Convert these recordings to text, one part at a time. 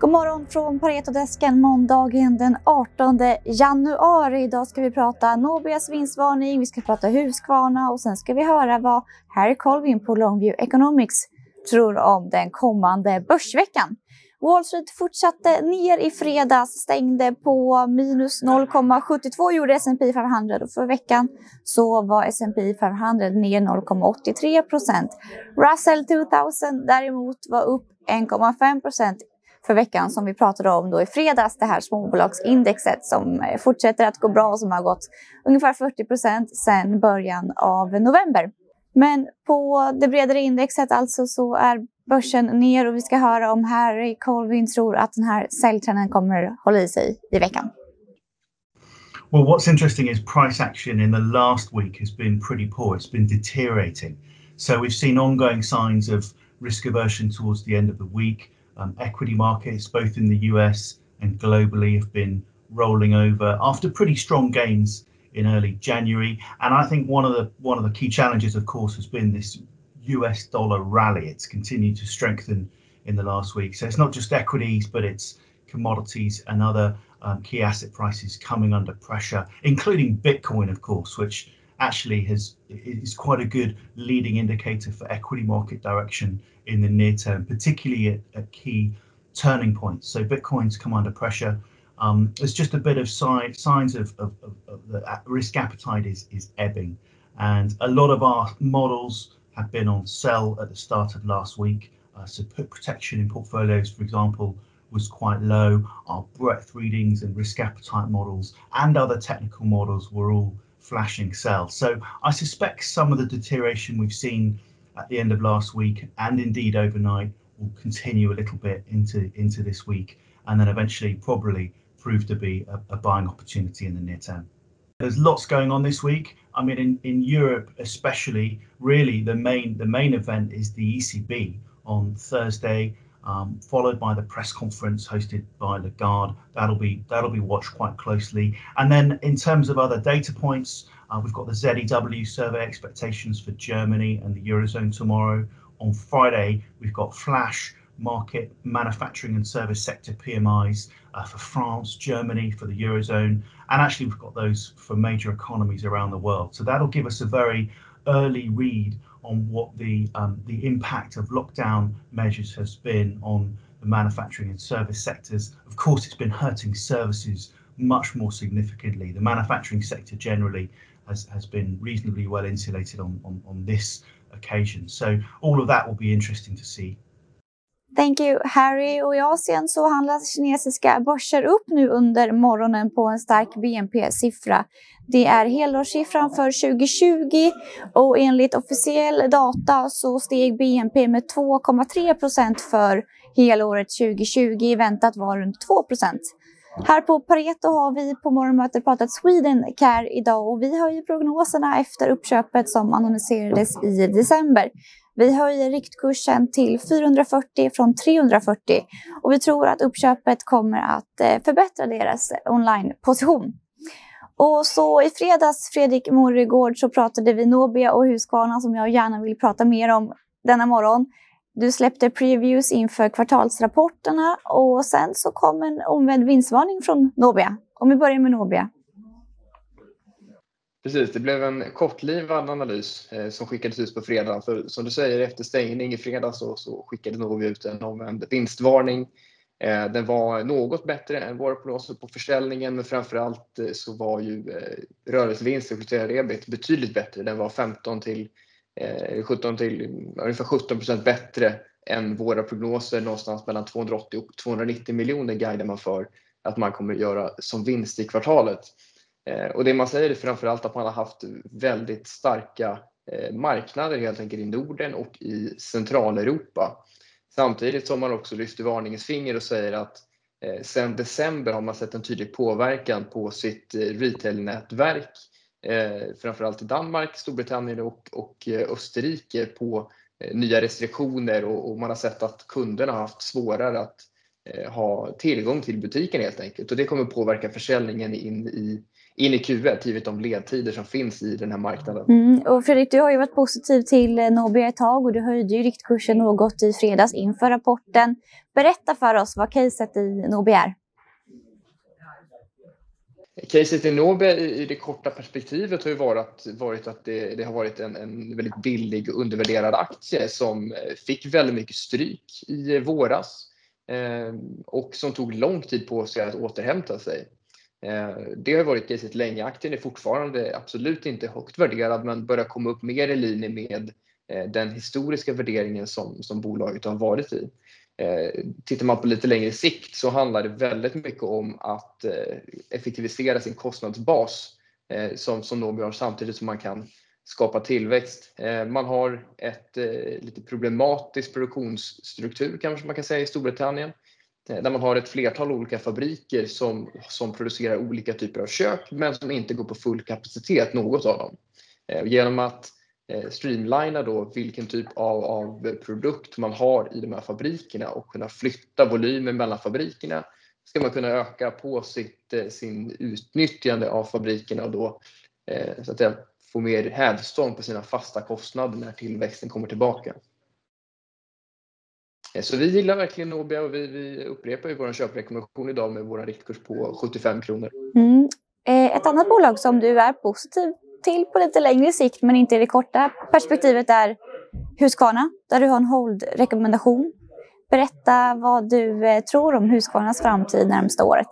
God morgon från Paretodesken måndagen den 18 januari. Idag ska vi prata Nobias vinstvarning, vi ska prata Husqvarna och sen ska vi höra vad Harry Colvin på Longview Economics tror om den kommande börsveckan. Wall Street fortsatte ner i fredags, stängde på minus 0,72 gjorde S&P 500 och för veckan så var S&P 500 ner 0,83 procent. Russell 2000 däremot var upp 1,5 procent för veckan som vi pratade om då i fredags, det här småbolagsindexet som eh, fortsätter att gå bra och som har gått ungefär 40 procent sedan början av november. Men på det bredare indexet alltså så är börsen ner och vi ska höra om Harry Colvin tror att den här säljtrenden kommer hålla i sig i veckan. Well, what's interesting is price action in the last week has been pretty poor. It's been deteriorating. So we've seen ongoing signs of risk aversion towards the end of the week. Um, equity markets, both in the US and globally, have been rolling over after pretty strong gains in early January. And I think one of the one of the key challenges, of course, has been this US dollar rally. It's continued to strengthen in the last week. So it's not just equities, but it's commodities and other um, key asset prices coming under pressure, including Bitcoin, of course, which actually has is quite a good leading indicator for equity market direction in the near term, particularly at, at key turning points. So Bitcoin's come under pressure. Um, there's just a bit of si- signs of, of, of, of the risk appetite is, is ebbing. And a lot of our models have been on sell at the start of last week. Uh, so put protection in portfolios, for example, was quite low. Our breadth readings and risk appetite models and other technical models were all flashing sell. So I suspect some of the deterioration we've seen at the end of last week and indeed overnight will continue a little bit into into this week and then eventually probably prove to be a, a buying opportunity in the near term. There's lots going on this week. I mean, in, in Europe especially, really the main the main event is the ECB on Thursday, um, followed by the press conference hosted by Lagarde. That'll be that'll be watched quite closely. And then in terms of other data points, uh, we've got the ZEW survey expectations for Germany and the eurozone tomorrow. On Friday, we've got flash market manufacturing and service sector PMIs uh, for France, Germany, for the Eurozone, and actually we've got those for major economies around the world. So that'll give us a very early read on what the um, the impact of lockdown measures has been on the manufacturing and service sectors. Of course, it's been hurting services much more significantly. The manufacturing sector generally has, has been reasonably well insulated on, on, on this occasion. So all of that will be interesting to see. Thank you Harry. Och i Asien så handlas kinesiska börser upp nu under morgonen på en stark BNP-siffra. Det är helårssiffran för 2020 och enligt officiell data så steg BNP med 2,3 procent för helåret 2020. Väntat var runt 2 procent. Här på Pareto har vi på morgonmötet pratat Sweden Care idag och vi höjer prognoserna efter uppköpet som annonserades i december. Vi höjer riktkursen till 440 från 340 och vi tror att uppköpet kommer att eh, förbättra deras onlineposition. Och så i fredags, Fredrik Morregård, så pratade vi Nobia och Husqvarna som jag gärna vill prata mer om denna morgon. Du släppte previews inför kvartalsrapporterna och sen så kom en omvänd vinstvarning från Nobia. Om vi börjar med Nobia. Precis, det blev en kortlivad analys eh, som skickades ut på fredag. För som du säger, efter stängning i fredags så, så skickade Novi ut en omvänd vinstvarning. Eh, den var något bättre än våra prognoser på försäljningen men framförallt eh, så var ju eh, rörelsevinst och ebit betydligt bättre. Den var 15 till, Eh, 17 till ungefär 17 procent bättre än våra prognoser. Någonstans mellan 280 och 290 miljoner guidar man för att man kommer att göra som vinst i kvartalet. Eh, och det man säger är framförallt att man har haft väldigt starka eh, marknader helt enkelt i Norden och i Centraleuropa. Samtidigt som man också lyfter varningens finger och säger att eh, sedan december har man sett en tydlig påverkan på sitt eh, retailnätverk, Eh, framförallt i Danmark, Storbritannien och, och eh, Österrike på eh, nya restriktioner och, och man har sett att kunderna har haft svårare att ha tillgång till butiken helt enkelt och det kommer påverka försäljningen in i in i Q1 givet de ledtider som finns i den här marknaden. Mm. Och Fredrik, du har ju varit positiv till Nobia ett tag och du höjde ju riktkursen något i fredags inför rapporten. Berätta för oss vad caset i Nobia är. Caset i Nobia i, det korta perspektivet har ju varit, varit att det, det har varit en, en, väldigt billig och undervärderad aktie som eh, fick väldigt mycket stryk i våras eh, och som tog lång tid på sig att återhämta sig. Eh, det har varit caset länge. Aktien är fortfarande absolut inte högt värderad men börjar komma upp mer i linje med eh, Eh, den historiska värderingen som, som bolaget har varit i. Eh, tittar man på lite längre sikt så handlar det väldigt mycket om att eh, effektivisera sin kostnadsbas eh, som, som Nobi har samtidigt som man kan skapa tillväxt. Man har ett lite problematisk produktionsstruktur kanske man kan säga i Storbritannien där man har ett flertal olika fabriker som, som producerar olika typer av kök men som inte går på full kapacitet, något av dem. Genom att Eh, streamlina då vilken typ av, av produkt man har i de här fabrikerna och kunna flytta volymen mellan fabrikerna ska man kunna öka på sitt, eh, sin utnyttjande av fabrikerna och då eh, så att säga, få mer hävstång på sina fasta kostnader när tillväxten kommer tillbaka. Eh, så vi gillar verkligen Nobia och vi, vi upprepar ju vår köprekommendation idag med vår riktkurs på 75 kronor. Mm. Eh, ett annat bolag som du är positiv till på lite längre sikt men inte i det korta perspektivet är Husqvarna där du har en hold-rekommendation. Berätta vad du eh, tror om Husqvarnas framtid närmsta året.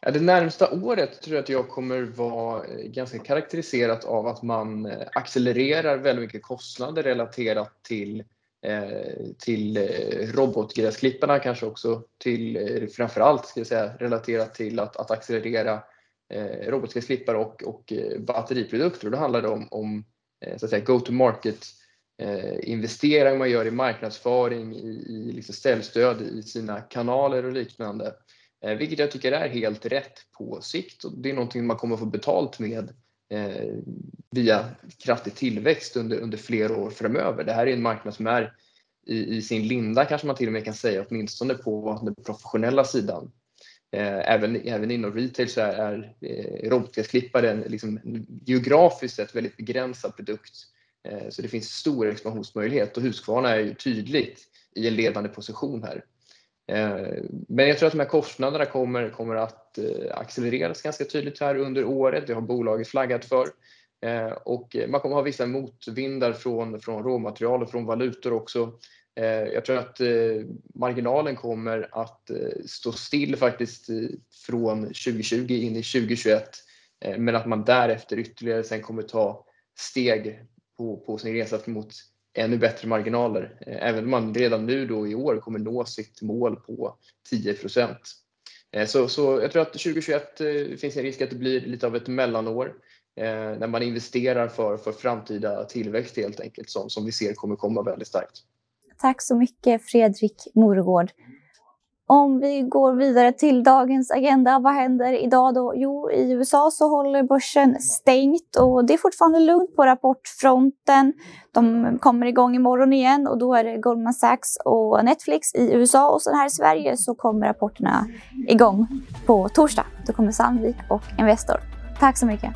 Ja, det närmsta året tror jag att jag kommer vara eh, ganska karaktäriserat av att man eh, accelererar väldigt mycket kostnader relaterat till till robotgräsklipparna kanske också till framförallt ska jag säga relaterat till att, att accelerera Eh, robotgräsklippare och, och eh, batteriprodukter. Och då handlar det om, om eh, så att säga go-to-market investeringar man gör i marknadsföring, i, i liksom ställstöd i sina kanaler och liknande. Eh, vilket jag tycker är helt rätt på sikt och det är någonting man kommer få betalt med eh, via kraftig tillväxt under, under flera år framöver. Det här är en marknad som är i, i sin linda kanske man till och med kan säga, åtminstone på den professionella sidan. Eh, även, även inom retail så är, är eh, robotgräsklippare en liksom, geografiskt sett väldigt begränsad produkt. Eh, så det finns stor expansionsmöjlighet och Husqvarna är ju tydligt i en ledande position här. Men jag tror att de här kostnaderna kommer, kommer att accelereras ganska tydligt här under året. Det har bolaget flaggat för. Eh, och man kommer ha vissa motvindar från, från råmaterial och från valutor också. Eh, jag tror att eh, marginalen kommer att eh, stå still faktiskt från 2020 in i 2021. Men att man därefter ytterligare sen kommer ta steg på, på sin resa mot ännu bättre marginaler. Eh, även om man redan nu då i år kommer nå sitt mål på 10 eh, så, så jag tror att 2021 eh, finns en risk att det blir lite av ett mellanår Eh, när man investerar för, för framtida tillväxt helt enkelt som, som vi ser kommer komma väldigt starkt. Tack så mycket Fredrik Moregård. Om vi går vidare till dagens agenda, vad händer idag då? Jo, i USA så håller börsen stängt och det är fortfarande lugnt på rapportfronten. De kommer igång imorgon igen och då är det Goldman Sachs och Netflix i USA och sen här i Sverige så kommer rapporterna igång på torsdag. Då kommer Sandvik och Investor. Tack så mycket.